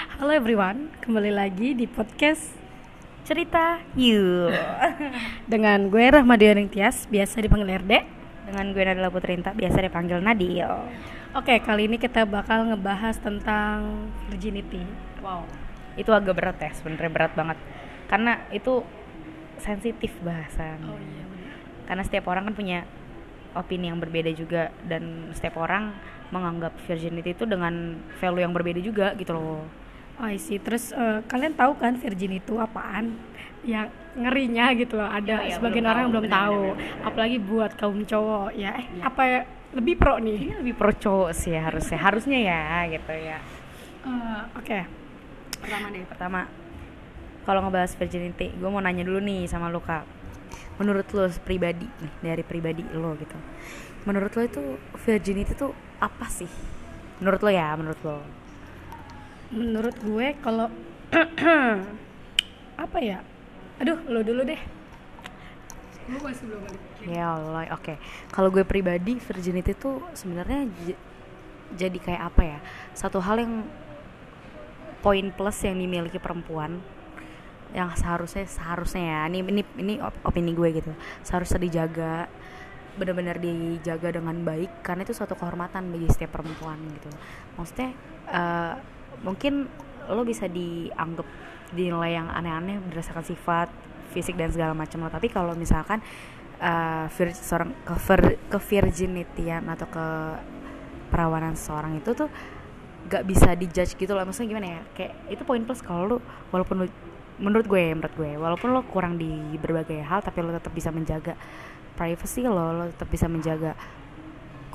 Halo everyone, kembali lagi di podcast Cerita You Dengan gue Rahmadian Tias, biasa dipanggil RD Dengan gue Nadila Putrinta, biasa dipanggil Nadil. Oke, kali ini kita bakal ngebahas tentang virginity. Wow Itu agak berat ya, sebenernya berat banget. Karena itu sensitif bahasan. Oh iya Karena setiap orang kan punya opini yang berbeda juga Dan setiap orang menganggap virginity itu dengan value yang berbeda juga gitu loh Oh I see. Terus uh, kalian tahu kan virgin itu apaan? Yang ngerinya gitu loh. Ada Ya, ya, sebagian belum orang yang tahu, belum benar, tahu. benar, benar. Apalagi buat kaum cowok ya. Eh, Ya. apa ya? Lebih pro nih. Ini lebih pro cowok sih harusnya Harusnya ya gitu ya Eh, Oke. Pertama deh Pertama Kalau ngebahas virginity Gue mau nanya dulu nih sama lu kak Menurut lo pribadi nih Dari pribadi lo gitu Menurut lo itu virginity itu apa sih? Menurut lo ya Menurut lo Menurut gue kalau apa ya? Aduh, lo dulu deh. Gue masih belum balik. Ya Allah, oke. Kalau gue pribadi, virginity itu sebenarnya j- jadi kayak apa ya? Satu hal yang poin plus yang dimiliki perempuan yang seharusnya seharusnya ya ini ini ini op- opini gue gitu seharusnya dijaga benar-benar dijaga dengan baik karena itu suatu kehormatan bagi setiap perempuan gitu maksudnya eh, mungkin lo bisa dianggap dinilai yang aneh-aneh berdasarkan sifat fisik dan segala macam lo. Tapi kalau misalkan eh, vir- seorang ke, vir- ke virginityan atau ke perawanan seseorang itu tuh gak bisa dijudge gitu loh. Maksudnya gimana ya? Kayak itu poin plus kalau lu walaupun lu menurut gue menurut gue walaupun lo kurang di berbagai hal tapi lo tetap bisa menjaga privacy lo lo tetap bisa menjaga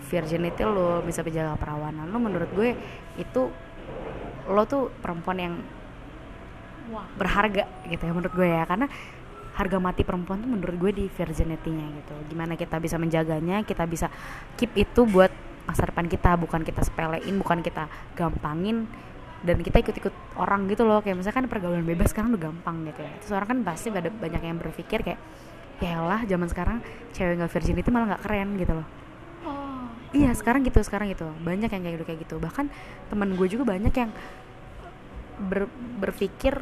virginity lo bisa menjaga perawanan lo menurut gue itu lo tuh perempuan yang Wah. berharga gitu ya menurut gue ya. Karena harga mati perempuan tuh menurut gue di virginity-nya gitu. Gimana kita bisa menjaganya kita bisa keep itu buat masa depan kita. Bukan kita sepelein bukan kita gampangin. Dan kita ikut-ikut orang gitu loh. Kayak misalkan pergaulan bebas sekarang udah gampang gitu ya. Terus orang kan pasti ada banyak yang berpikir kayak ya lah zaman sekarang cewek nggak virgin itu malah nggak keren gitu loh. Oh. Iya sekarang gitu sekarang gitu. Banyak yang kayak gitu kayak gitu. Bahkan teman gue juga banyak yang ber- berpikir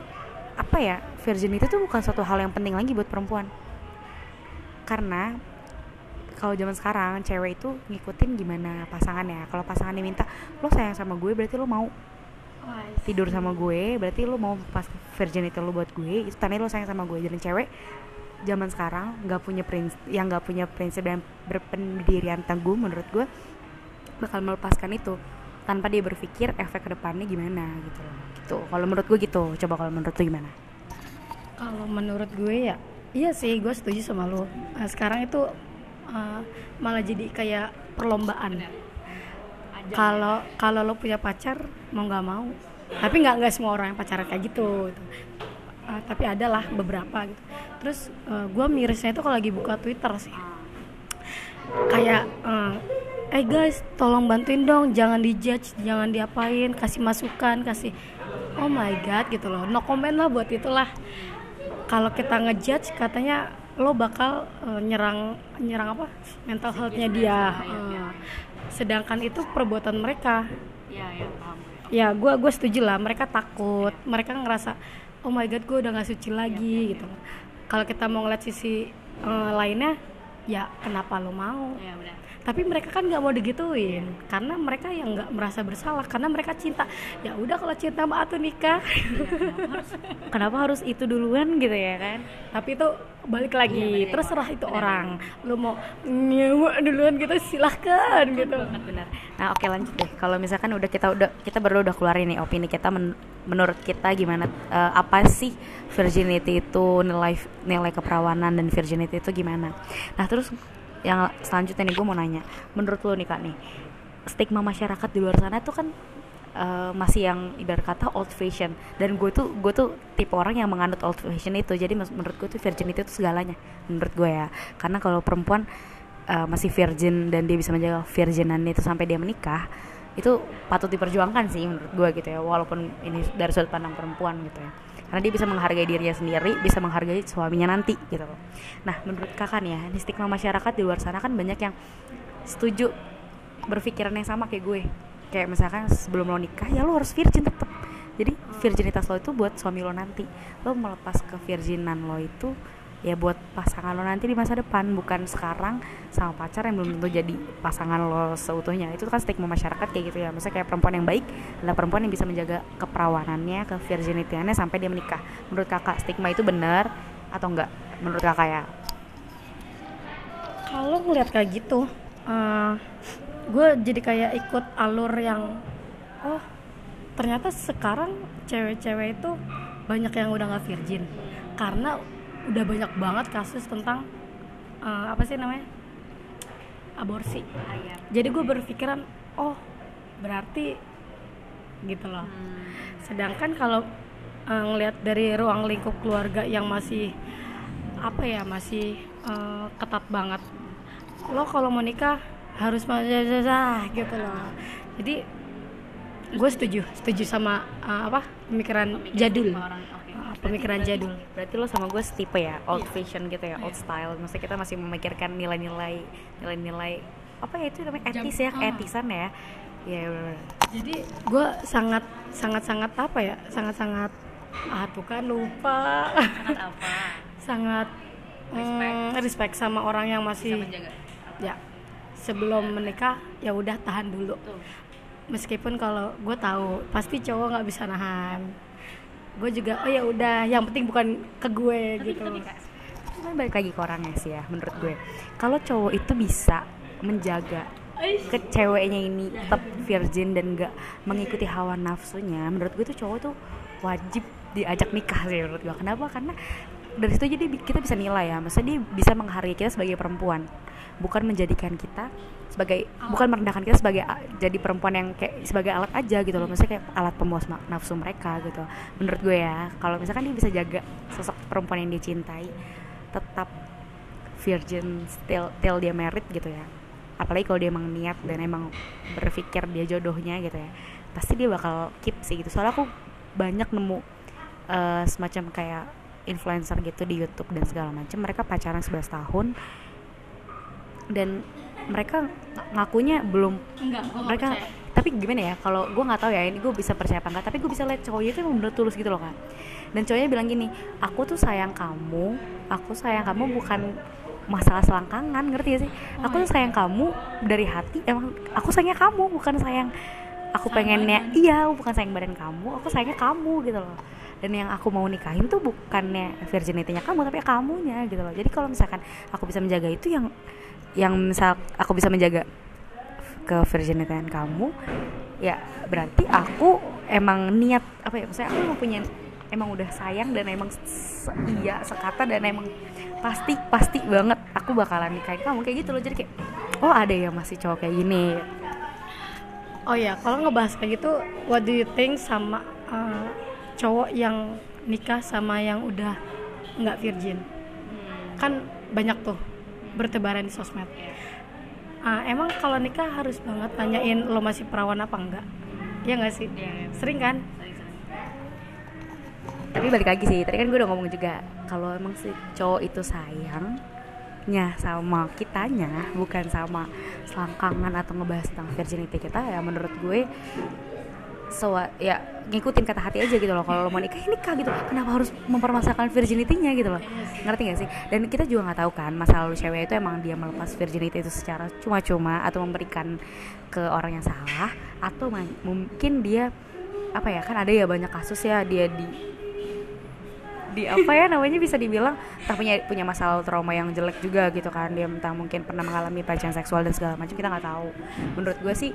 apa ya virgin itu tuh bukan satu hal yang penting lagi buat perempuan. Karena kalau zaman sekarang cewek itu ngikutin gimana pasangannya. Kalau pasangannya minta lo sayang sama gue berarti lo mau Oh, tidur sama gue berarti lo mau pas virginity lo buat gue itu tandanya lo sayang sama gue. Dan cewek zaman sekarang nggak punya prinsip yang nggak punya prinsip dan berpendirian teguh menurut gue bakal melepaskan itu tanpa dia berpikir efek ke depannya gimana gitu loh gitu kalau menurut gue gitu coba kalau menurut lo gimana Kalau menurut gue ya, iya sih gue setuju sama lo. Nah, sekarang itu uh, malah jadi kayak perlombaan. Kalau kalau lo punya pacar mau nggak mau, tapi nggak nggak semua orang yang pacaran kayak gitu. Uh, tapi ada lah beberapa gitu. Terus uh, gue mirisnya itu kalau lagi buka Twitter sih, kayak uh, eh guys tolong bantuin dong jangan dijudge jangan diapain kasih masukan kasih oh my god gitu loh. No comment lah buat itulah. Kalau kita ngejudge katanya lo bakal eh, nyerang nyerang apa? Mental healthnya dia. Eh, sedangkan itu perbuatan mereka. Iya ya paham ya gue gue setuju lah. Mereka takut. Mereka ngerasa oh my god gue udah nggak suci lagi gitu. kalau kita mau ngeliat sisi eh, lainnya ya kenapa lo mau? Ya udah tapi mereka kan nggak mau digituin karena mereka yang nggak merasa bersalah karena mereka cinta. Ya udah kalau cinta mah atuh nikah. Kenapa harus itu duluan gitu ya kan? Tapi itu balik lagi terserah itu orang. Lu mau nyewa duluan gitu silahkan gitu. benar nah oke lanjut deh. Kalau misalkan udah kita udah kita berdua udah keluarin nih opini kita men- menurut kita gimana eh, apa sih virginity itu nilai nilai keperawanan dan virginity itu gimana? Nah terus yang selanjutnya nih gue mau nanya. Menurut lo nih kak nih stigma masyarakat di luar sana tuh kan eh, masih yang ibarat kata old fashion. Dan gue tuh gue tuh tipe orang yang menganut old fashion itu. Jadi menurut gue tuh virginity itu segalanya menurut gue ya. Karena kalau perempuan uh, masih virgin dan dia bisa menjaga virginannya itu sampai dia menikah itu patut diperjuangkan sih menurut gue gitu ya walaupun ini dari sudut pandang perempuan gitu ya. Karena dia bisa menghargai dirinya sendiri bisa menghargai suaminya nanti gitu loh. Nah menurut kakak nih ya ini stigma masyarakat di luar sana kan banyak yang setuju berpikiran yang sama kayak gue. Kayak misalkan sebelum lo nikah ya lo harus virgin tetep. Jadi virginitas lo itu buat suami lo nanti. Lo melepas ke virginan lo itu ya buat pasangan lo nanti di masa depan bukan sekarang sama pacar yang belum tentu jadi pasangan lo seutuhnya. Itu kan stigma masyarakat kayak gitu ya. Maksudnya kayak perempuan yang baik adalah perempuan yang bisa menjaga keperawanannya ke virginity sampai dia menikah. Menurut kakak stigma itu benar atau enggak? Menurut kakak ya? Kalau ngeliat kayak gitu uh, gue jadi kayak ikut alur yang oh ternyata sekarang cewek-cewek itu banyak yang udah nggak virgin. Karena udah banyak banget kasus tentang uh, apa sih namanya? Aborsi. Jadi gue berpikiran oh berarti gitu loh. Hmm. sedangkan kalau uh, ngelihat dari ruang lingkup keluarga yang masih apa ya masih uh, ketat banget lo kalau mau nikah harus majajah gitu loh. Jadi gue setuju setuju sama uh, apa pemikiran, pemikiran jadul. orang, pemikiran jadul. berarti lo sama gue setipe ya old yeah. fashion gitu ya old yeah. style. Maksudnya kita masih memikirkan nilai-nilai nilai-nilai apa ya itu namanya etis ya uh. etisan ya. Ya yeah, jadi gue sangat sangat sangat apa ya sangat sangat ah bukan lupa. Sangat apa? Sangat respect. Mm, respect sama orang yang masih ya sebelum menikah ya udah tahan dulu. Meskipun kalau gue tahu pasti cowok nggak bisa nahan gue juga oh ya udah yang penting bukan ke gue tapi, gitu. Tapi kan balik lagi ke orangnya sih ya menurut gue. Kalau cowok itu bisa menjaga ke ceweknya ini tetap virgin dan gak mengikuti hawa nafsunya menurut gue tuh cowok tuh wajib diajak nikah sih menurut gue kenapa? Karena dari situ jadi kita bisa nilai ya. Maksudnya dia bisa menghargai kita sebagai perempuan bukan menjadikan kita sebagai alat. bukan merendahkan kita sebagai jadi perempuan yang kayak sebagai alat aja gitu loh. Maksudnya kayak alat pemuas nafsu mereka gitu. Menurut gue ya kalau misalkan dia bisa jaga sosok perempuan yang dia cintai tetap virgin still till dia married gitu ya. Apalagi kalau dia emang niat dan emang berpikir dia jodohnya gitu ya pasti dia bakal keep sih gitu. Soalnya aku banyak nemu uh, semacam kayak influencer gitu di YouTube dan segala macam. Mereka pacaran 11 tahun dan mereka ngakunya belum enggak mereka percaya. tapi gimana ya kalau gue nggak tahu ya ini gue bisa percaya apa enggak tapi gue bisa lihat cowoknya itu emang bener tulus gitu loh kan dan cowoknya bilang gini aku tuh sayang kamu aku sayang kamu bukan masalah selangkangan ngerti gak sih oh, aku tuh iya. sayang kamu dari hati emang aku sayangnya kamu bukan sayang aku sayang pengennya badan. iya bukan sayang badan kamu aku sayangnya kamu gitu loh dan yang aku mau nikahin tuh bukannya virginity-nya kamu tapi kamunya gitu loh jadi kalau misalkan aku bisa menjaga itu yang yang misal aku bisa menjaga ke virginity kamu ya berarti aku emang niat apa ya maksudnya aku emang punya emang udah sayang dan emang se iya sekata dan emang pasti pasti banget aku bakalan nikahin kamu kayak gitu loh. Jadi kayak oh ada ya masih cowok kayak gini. Oh ya kalau ngebahas kayak gitu what do you think sama uh, cowok yang nikah sama yang udah nggak virgin? Hmm. kan banyak tuh bertebaran di sosmed. Uh, emang kalau nikah harus banget tanyain lo masih perawan apa enggak? Ya nggak sih? Ya, sering kan? Tapi balik lagi sih tadi kan gue udah ngomong juga kalau emang si cowok itu sayangnya sama kitanya bukan sama selangkangan atau ngebahas tentang virginity kita ya menurut gue so ya ngikutin kata hati aja gitu loh kalau lo mau nikah. Nikah gitu? Kenapa harus mempermasalahkan virginity-nya gitu loh? Ngerti gak sih? Dan kita juga nggak tahu kan masa lalu cewek itu emang dia melepas virginity itu secara cuma-cuma atau memberikan ke orang yang salah atau mungkin dia apa ya kan ada ya banyak kasus ya dia di di apa ya namanya bisa dibilang entah punya punya masalah trauma yang jelek juga gitu kan. Dia entah mungkin pernah mengalami pelecehan seksual dan segala macam kita nggak tahu. Menurut gue sih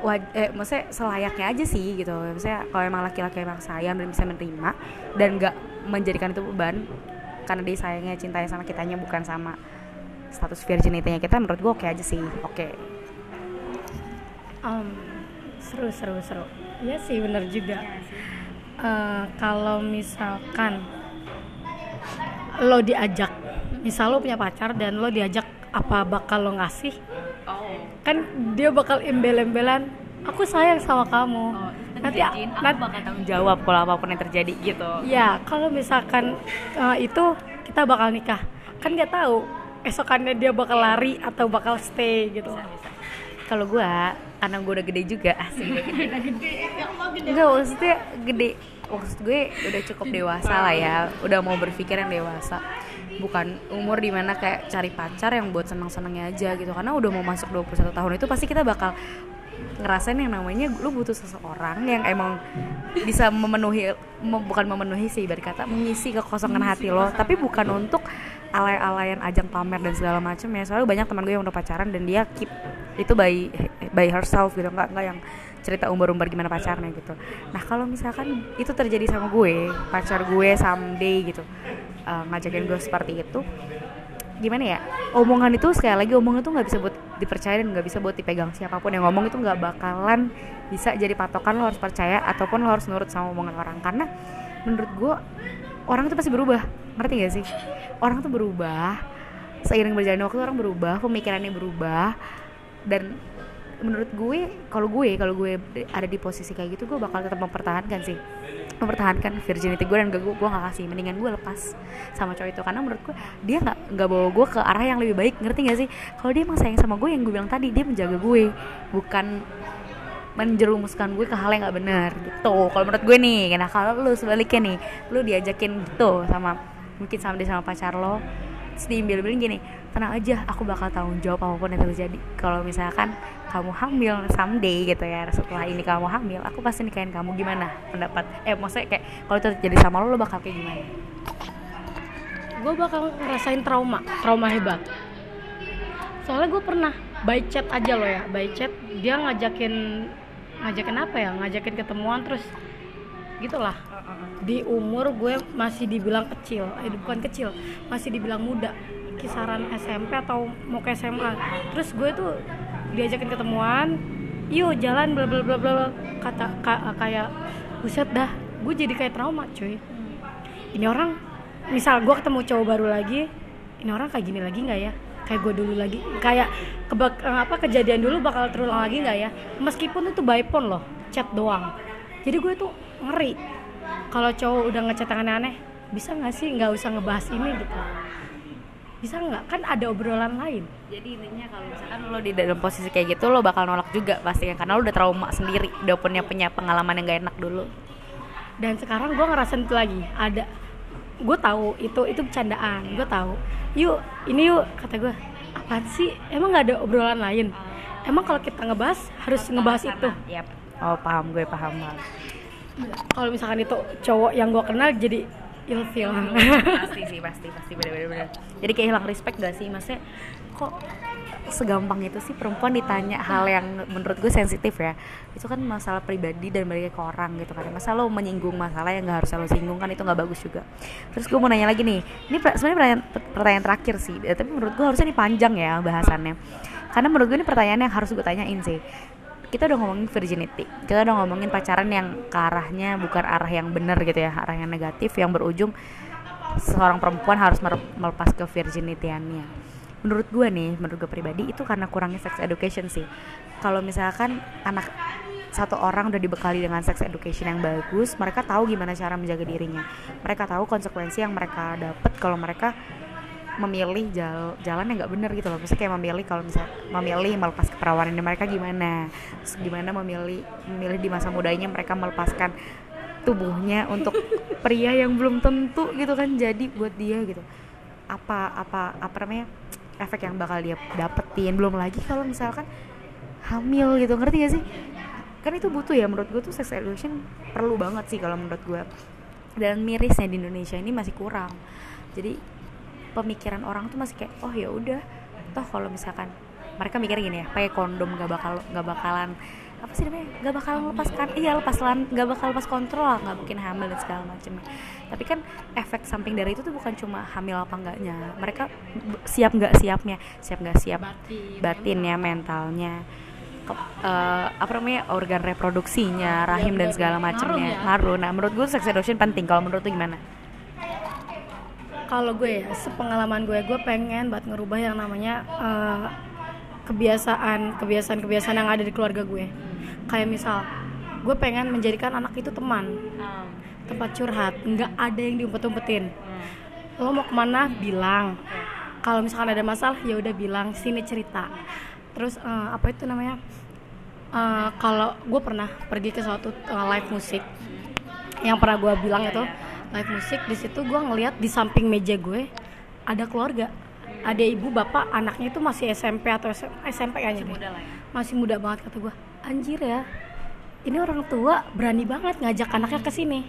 waj eh, maksudnya selayaknya aja sih gitu. Maksudnya kalau emang laki-laki emang sayang dan bisa menerima dan nggak menjadikan itu beban karena dia sayangnya cintanya sama kitanya bukan sama status virginity-nya kita menurut gue oke aja sih. Oke. Okay. um, seru seru seru. Ya sih bener juga. Uh, kalau misalkan lo diajak misal lo punya pacar dan lo diajak apa bakal lo ngasih kan dia bakal embel-embelan aku sayang sama kamu. Oh, nanti aku bakal tanggung jawab kalau apa pun yang terjadi gitu. Ya kalau misalkan uh, itu kita bakal nikah. Kan nggak tahu esokannya dia bakal lari atau bakal stay gitu. Bisa, bisa. kalau gue karena gue udah gede juga. Asik udah gede enggak maksudnya gede. Maksud gue udah cukup dewasa lah ya. Udah mau berpikir yang dewasa bukan umur di mana kayak cari pacar yang buat senang-senangnya aja gitu. Karena udah mau masuk 21 tahun itu pasti kita bakal ngerasain yang namanya lu butuh seseorang yang emang bisa memenuhi mem- bukan memenuhi sih ibarat kata mengisi kekosongan hati lo tapi bukan untuk alay-alayan ajang pamer dan segala macam ya. Soalnya banyak teman gue yang udah pacaran dan dia keep itu by by herself gitu. Nggak nggak yang cerita umbar-umbar gimana pacarnya gitu. Nah kalau misalkan itu terjadi sama gue pacar gue someday gitu uh, ngajakin gue seperti itu gimana ya omongan itu sekali lagi omongan itu nggak bisa buat dipercaya dan nggak bisa buat dipegang siapa pun. Yang ngomong itu nggak bakalan bisa jadi patokan lo harus percaya ataupun lo harus nurut sama omongan orang. Karena menurut gue orang itu pasti berubah. Ngerti gak sih? Orang tuh berubah seiring berjalannya waktu orang berubah pemikirannya berubah dan menurut gue kalau gue kalau gue ada di posisi kayak gitu gue bakal tetap mempertahankan sih mempertahankan virginity gue dan gue gue gak kasih. Mendingan gue lepas sama cowok itu. Karena menurut gue dia nggak nggak bawa gue ke arah yang lebih baik. Ngerti gak sih? Kalau dia emang sayang sama gue yang gue bilang tadi dia menjaga gue. Bukan menjerumuskan gue ke hal yang nggak benar gitu. Kalau menurut gue nih nah kalau lu sebaliknya nih lu diajakin gitu sama mungkin sama dia sama pacar lo terus diambil-ambilin gini tenang aja aku bakal tanggung jawab apa pun yang terjadi. Kalau misalkan kamu hamil someday gitu ya setelah ini kamu hamil aku pasti nikahin kamu. Gimana pendapat? Eh maksudnya kayak kalau itu terjadi sama lo lo bakal kayak gimana? Gue bakal ngerasain trauma trauma hebat. Soalnya gue pernah by chat aja loh ya by chat dia ngajakin ngajakin apa ya? Ngajakin ketemuan terus gitulah. Di umur gue masih dibilang kecil eh bukan kecil masih dibilang muda. Kisaran SMP atau mau ke SMA terus gue tuh diajakin ketemuan yuk jalan bla bla bla bla. Kata ka- kayak buset dah gue jadi kayak trauma cuy. Ini orang misal gue ketemu cowok baru lagi ini orang kayak gini lagi nggak ya? Kayak gue dulu lagi kayak kebak eh, apa kejadian dulu bakal terulang lagi nggak ya? Meskipun itu by phone loh chat doang. Jadi gue tuh ngeri. Kalau cowok udah ngechat aneh-aneh bisa nggak sih nggak usah ngebahas ini gitu bisa nggak? Kan ada obrolan lain. Jadi intinya kalau misalkan lo di dalam posisi kayak gitu lo bakal nolak juga pasti karena lo udah trauma sendiri udah punya punya pengalaman yang gak enak dulu. Dan sekarang gue ngerasain itu lagi ada gue tahu itu itu bercandaan gue tahu. Yuk ini yuk kata gue apaan sih? Emang nggak ada obrolan lain? Emang kalau kita ngebahas harus ngebahas itu. Yap. oh paham gue paham banget. Kalau misalkan itu cowok yang gue kenal jadi ilfeel pasti sih pasti pasti bener. Jadi kayak hilang respect gak sih? Maksudnya kok segampang itu sih perempuan ditanya hal yang menurut gue sensitif ya? Itu kan masalah pribadi dan balik ke orang gitu kan. Masa lo menyinggung masalah yang gak harus lo singgung kan itu nggak bagus juga. Terus gue mau nanya lagi nih ini sebenarnya pertanyaan, pertanyaan terakhir sih tapi menurut gue harusnya ini panjang ya bahasannya. Karena menurut gue ini pertanyaan yang harus gue tanyain sih kita udah ngomongin virginity. Kita udah ngomongin pacaran yang ke arahnya bukan arah yang benar gitu ya arah yang negatif yang berujung seorang perempuan harus melepas ke virginity-annya. Menurut gue nih menurut gue pribadi itu karena kurangnya sex education sih. Kalau misalkan anak satu orang udah dibekali dengan sex education yang bagus mereka tahu gimana cara menjaga dirinya. Mereka tahu konsekuensi yang mereka dapat kalau mereka memilih jal- jalan yang nggak benar gitu loh. Misalnya kayak memilih kalau misal memilih melepas keperawanan mereka gimana? Terus gimana memilih memilih di masa mudanya mereka melepaskan tubuhnya untuk pria yang belum tentu gitu kan jadi buat dia gitu. Apa apa apa namanya efek yang bakal dia dapetin? Belum lagi kalau misalkan hamil gitu ngerti gak sih? Kan itu butuh ya menurut gue tuh sex education perlu banget sih kalau menurut gue dan mirisnya di Indonesia ini masih kurang. Jadi pemikiran orang tuh masih kayak oh ya udah. Toh kalau misalkan mereka mikir gini ya pakai kondom gak bakal nggak bakalan apa sih namanya nggak bakalan lepaskan iya lepas lan nggak bakal lepas kontrol nggak mungkin hamil dan segala macam tapi kan efek samping dari itu tuh bukan cuma hamil apa enggaknya mereka siap nggak siapnya? Siap nggak siap Batin, batinnya mentalnya ke- eh, apa namanya organ reproduksinya rahim dan segala macamnya ya. ngaruh. Nah menurut gue sex education penting. Kalau menurut lu gimana kalau gue ya sepengalaman gue gue pengen buat ngerubah yang namanya eh, kebiasaan kebiasaan kebiasaan yang ada di keluarga gue. Kayak misal gue pengen menjadikan anak itu teman tempat curhat nggak ada yang diumpet-umpetin. Lo mau ke mana? Bilang. Kalau misalkan ada masalah ya udah bilang sini cerita. Terus eh, apa itu namanya? Eh, kalau gue pernah pergi ke suatu live musik. Yang pernah gue bilang itu live musik di situ gue ngeliat di samping meja gue ada keluarga. Ada ibu bapak anaknya itu masih SMP atau SM SMP kayaknya deh. muda lah ya. masih muda banget kata gue anjir ya ini orang tua berani banget ngajak anaknya ke sini.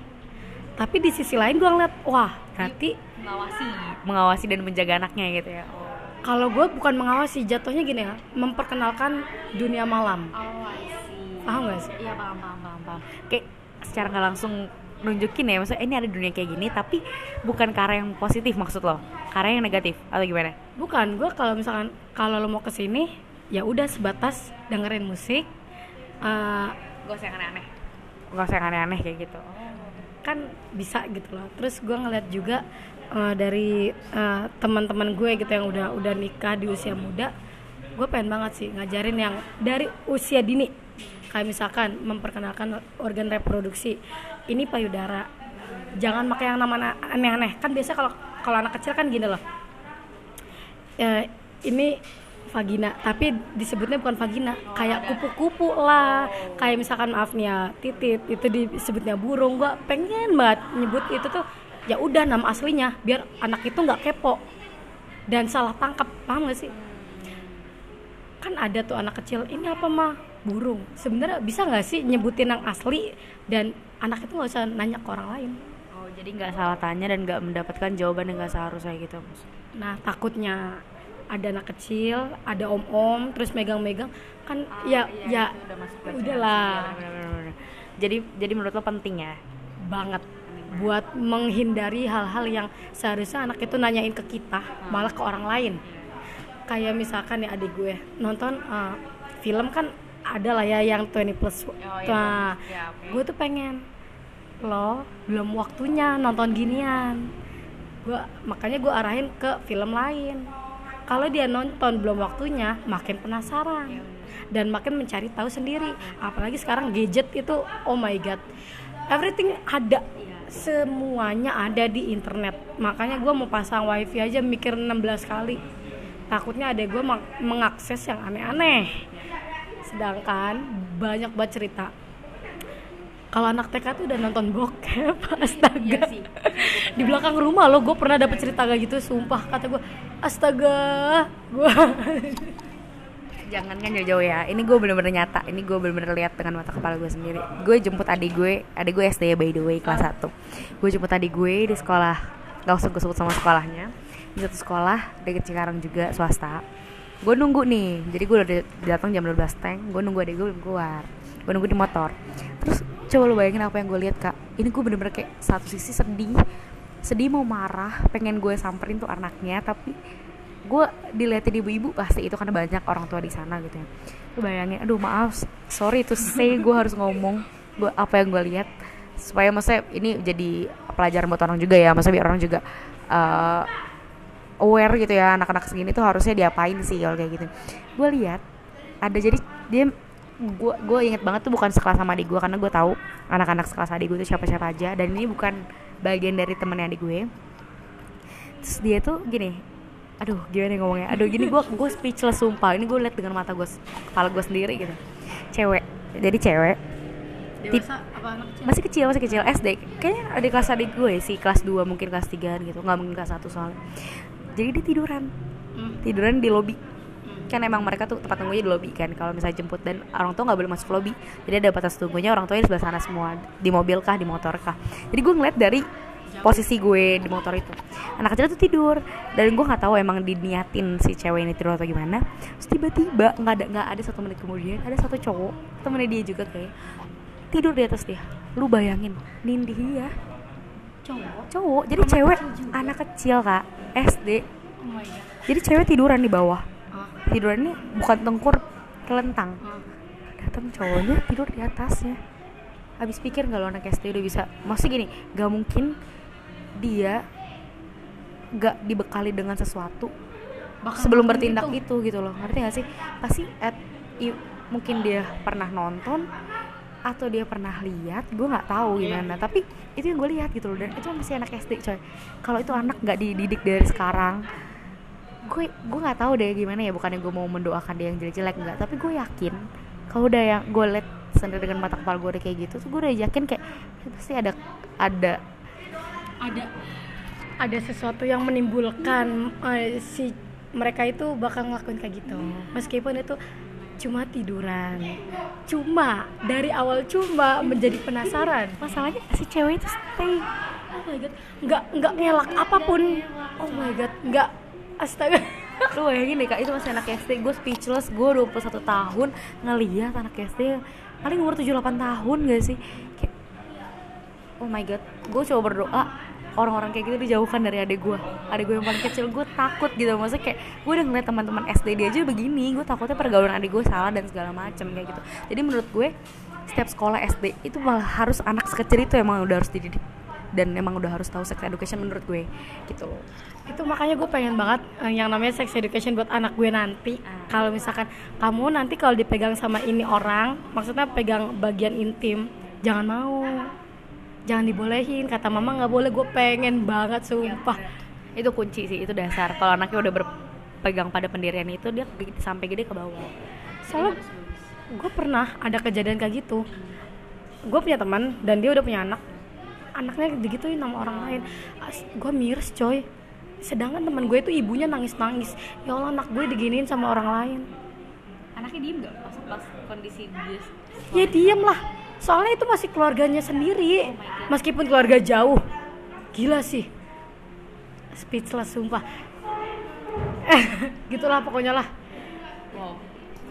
Tapi di sisi lain gue ngeliat wah berarti mengawasi mengawasi dan menjaga anaknya gitu ya? oh, kalau gue bukan mengawasi jatuhnya gini ya memperkenalkan dunia malam. Oh paham gak sih? Iya paham paham paham paham. Kayak secara nggak langsung nunjukin ya maksudnya ini ada dunia kayak gini tapi bukan ke arah yang positif maksud lo? Ke arah yang negatif atau gimana? Bukan gue kalau misalkan kalau lo mau ke sini ya udah sebatas dengerin musik eh, gak usah yang aneh-aneh. Gak usah yang aneh-aneh kayak gitu. kan bisa gitu loh. Terus gue ngeliat juga eh, dari eh, teman-teman gue gitu yang udah udah nikah di usia muda gue pengen banget sih ngajarin yang dari usia dini. Kayak misalkan memperkenalkan organ reproduksi ini payudara. Jangan pakai yang nama aneh-aneh. Kan biasa kalau kalau anak kecil kan gini loh. Eh, ini vagina tapi disebutnya bukan vagina kayak kupu-kupu lah. Kayak misalkan maaf nih ya titit itu disebutnya burung. Gua pengen banget nyebut itu tuh ya udah nama aslinya biar anak itu nggak kepo dan salah tangkap paham gak sih? Kan ada tuh anak kecil ini apa mah burung. Sebenarnya bisa nggak sih nyebutin yang asli dan anak itu nggak usah nanya ke orang lain? Oh jadi nggak salah tanya dan nggak mendapatkan jawaban yang nggak seharusnya gitu Mas. Nah takutnya ada anak kecil, ada om-om, terus megang-megang, kan ya ya itu udah masuk ke udahlah Iya, bener-bener. jadi jadi menurut lo penting ya? Banget. Buat menghindari hal-hal yang seharusnya anak itu nanyain ke kita, malah ke orang lain. Kayak misalkan ya adik gue nonton eh, film kan ada lah ya yang 20 plus. iya, nah, Ya, oke. gue tuh pengen lo belum waktunya nonton ginian. Gue makanya gue arahin ke film lain. Kalau dia nonton belum waktunya makin penasaran. Dan makin mencari tahu sendiri. Apalagi sekarang gadget itu oh my god. Everything ada. Semuanya ada di internet. Makanya gue mau pasang wifi aja mikir 16 kali. Takutnya ada gue mengakses yang aneh-aneh sedangkan banyak banget cerita. Kalau anak TK tuh udah nonton bokep astaga. Iya sih. di belakang rumah lo gue pernah dapet cerita kayak gitu sumpah kata gue astaga. Gue jangan kan jauh-jauh ya ini gue bener-bener nyata ini gue bener-bener lihat dengan mata kepala gue sendiri. Gue jemput adik gue adik gue SD ya by the way kelas 1 gue jemput adik gue di sekolah gak usah gue sebut sama sekolahnya. Di satu sekolah deket Cikarang juga swasta gue nunggu nih jadi gue udah datang jam 12 teng gue nunggu adik gue belum keluar. Gue nunggu di motor. Terus coba lu bayangin apa yang gue lihat kak. Ini gue bener-bener kayak satu sisi sedih sedih mau marah pengen gue samperin tuh anaknya tapi gue dilihatin ibu-ibu pasti itu karena banyak orang tua di sana gitu ya. Lu bayangin aduh maaf sorry to say gue harus ngomong gue apa yang gue lihat. Supaya maksudnya ini jadi pelajaran buat orang juga ya maksudnya biar orang juga eh, aware gitu ya anak-anak segini tuh harusnya diapain sih kalau kayak gitu. Gue lihat ada jadi dia gue gue inget banget tuh bukan sekelas sama adik gue karena gue tahu anak-anak sekelas adik gue tuh siapa-siapa aja dan ini bukan bagian dari temennya adik gue. Terus dia tuh gini aduh gimana ya ngomongnya? Aduh gini gue gue speechless sumpah. Ini gue liat dengan mata gue kepala gue sendiri gitu. Cewek jadi cewek dewasa apa anak kecil? masih kecil masih kecil SD. Kayaknya ada kelas adik gue sih kelas 2 mungkin kelas 3 gitu nggak mungkin kelas 1 soalnya jadi dia tiduran. Hmm. tiduran di lobi. Kan emang mereka tuh tempat tunggunya di lobi kan. Kalau misalnya jemput dan orang tua nggak boleh masuk lobi. Jadi ada batas tunggunya orang tuanya di sebelah sana semua. Di mobil kah di motor kah. Jadi gue ngeliat dari posisi gue di motor itu. Anak kecil tuh tidur. Dan gue nggak tahu emang diniatin si cewek ini tidur atau gimana. Terus tiba-tiba nggak ada nggak ada satu menit kemudian ada satu cowok temennya dia juga kayak tidur di atas dia. Lu bayangin nindih dia cowok? Cowok. Jadi cewek anak kecil kak. SD oh my god. Jadi cewek tiduran di bawah. Ah, tidurannya bukan tengkur kelentang. Ah. datang cowoknya tidur di atasnya. Habis pikir nggak lo anak SD udah bisa? Maksudnya gini gak mungkin dia gak dibekali dengan sesuatu Bakal sebelum bertindak itu. itu gitu loh. Ngerti gak sih? Pasti at, i- mungkin dia pernah nonton atau dia pernah lihat gue nggak tahu Iya. gimana. tapi itu yang gue lihat gitu loh dan itu masih anak SD coy. Kalau itu anak nggak dididik dari sekarang gue gue nggak tahu deh gimana ya. Bukannya gue mau mendoakan dia yang jelek-jelek enggak tapi gue yakin kalau udah yang gue liat sendiri dengan mata kepala gue kayak gitu tuh gue udah yakin kayak ya pasti ada ada ada ada sesuatu yang menimbulkan eh, si mereka itu bakal ngelakuin kayak gitu. Meskipun itu cuma tiduran. Cuma dari awal cuma menjadi penasaran. Masalahnya si cewek itu stay. Oh my god nggak nggak ngelak apa pun. Oh my god nggak. Astaga. Lu bayangin deh kak itu masih anak SD gue speechless gue 21 tahun ngeliat anak SD paling umur 7-8 tahun gak sih? Oh my god gue coba berdoa orang-orang kayak gitu dijauhkan dari adik gue adik gue yang paling kecil gue takut gitu. Maksudnya kayak gue udah ngeliat teman-teman SD dia aja begini. Gue takutnya pergaulan adik gue salah dan segala macem kayak gitu. Jadi menurut gue setiap sekolah SD itu malah harus anak sekecil itu emang udah harus dididik. Dan emang udah harus tahu sex education menurut gue gitu loh. Itu makanya gue pengen banget eh, yang namanya sex education buat anak gue nanti. Kalau misalkan kamu nanti kalau dipegang sama ini orang maksudnya pegang bagian intim jangan mau jangan dibolehin kata mama nggak boleh gue pengen banget sumpah. Itu kunci sih itu dasar. Kalau anaknya udah berpegang pada pendirian itu dia sampai gede ke bawah. Soalnya gue pernah ada kejadian kayak gitu. Gue punya teman dan dia udah punya anak. Anaknya digituin sama orang lain. Gue miris coy. Sedangkan teman gue itu ibunya nangis nangis ya allah anak gue diginiin sama orang lain. Anaknya diem gak pas pas kondisi dia? Ya diem lah soalnya itu masih keluarganya sendiri. Meskipun keluarga jauh. Gila sih. Speechless sumpah. Gitulah pokoknya lah. Wow.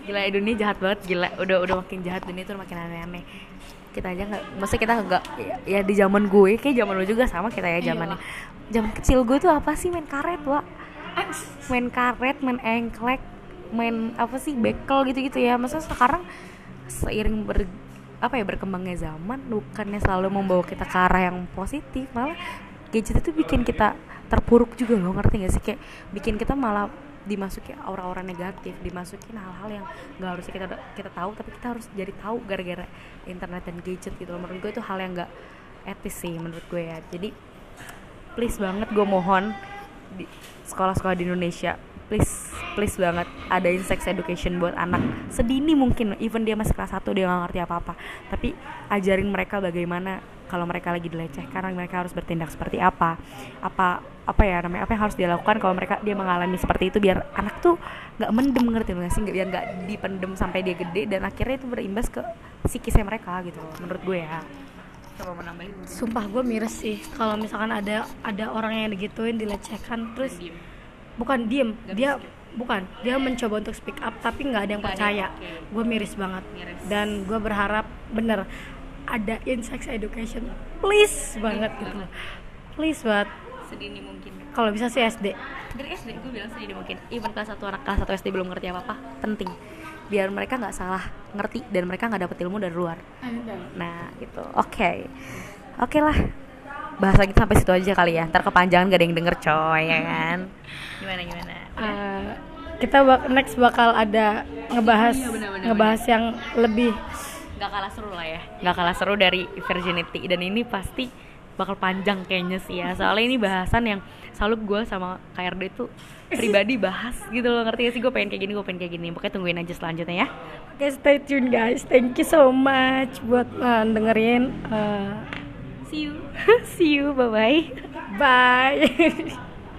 Gila dunia jahat banget. Gila udah udah makin jahat dunia tuh makin aneh-aneh. Kita aja nggak maksudnya kita nggak ya, ya di zaman gue kayak zaman lu juga sama kita ya zamannya. Zaman kecil gue tuh apa sih? Main karet wa main karet main engklek main apa sih? Bekel gitu-gitu ya. Masa sekarang seiring ber apa ya berkembangnya zaman bukannya selalu membawa kita ke arah yang positif malah gadget itu bikin kita terpuruk juga loh ngerti gak sih? Kayak bikin kita malah dimasuki aura-aura negatif dimasukin hal-hal yang nggak harusnya kita kita tahu tapi kita harus jadi tahu gara-gara internet dan gadget gitu loh. Menurut gue itu hal yang nggak etis sih menurut gue ya. Jadi please banget gue mohon di sekolah-sekolah di Indonesia please please banget adain sex education buat anak. Sedini mungkin even dia masih kelas 1 dia nggak ngerti apa-apa. Tapi ajarin mereka bagaimana kalau mereka lagi dilecehkan mereka harus bertindak seperti apa. Apa apa ya namanya apa yang harus dia lakukan kalau mereka dia mengalami seperti itu biar anak tuh nggak mendem ngerti nggak sih? Nggak- biar nggak dipendem sampai dia gede dan akhirnya itu berimbas ke psikisnya mereka gitu menurut gue ya. Coba mau nambahin? Sumpah gue miris sih. Kalau misalkan ada ada orang yang digituin dilecehkan terus bukan diem dia bukan dia mencoba untuk speak up tapi nggak ada yang percaya. oke. gue miris banget. Miris. dan gue berharap bener ada sex education. Please banget gitu. Please banget. Sedini mungkin. Kalau bisa sih SD dari SD gue bilang sedini mungkin. Even kelas satu anak kelas satu SD belum ngerti apa apa penting. Biar mereka nggak salah ngerti dan mereka nggak dapet ilmu dari luar. Nah gitu. Oke. Oke lah. Bahasa kita sampai situ aja kali ya. Ntar kepanjangan gak ada yang denger coy ya kan? Gimana gimana Uh, kita bak next bakal ada ngebahas Iya, benar-benar. ngebahas yang lebih nggak kalah seru lah ya. Nggak kalah seru dari virginity. Dan ini pasti bakal panjang kayaknya sih ya. Soalnya ini bahasan yang selalu gue sama KRD tuh pribadi bahas gitu loh. Ngerti gak sih? Gue pengen kayak gini gue pengen kayak gini. Pokoknya tungguin aja selanjutnya ya. Oke, stay tune guys. Thank you so much buat uh, dengerin. Uh, see you. See you. Bye bye bye.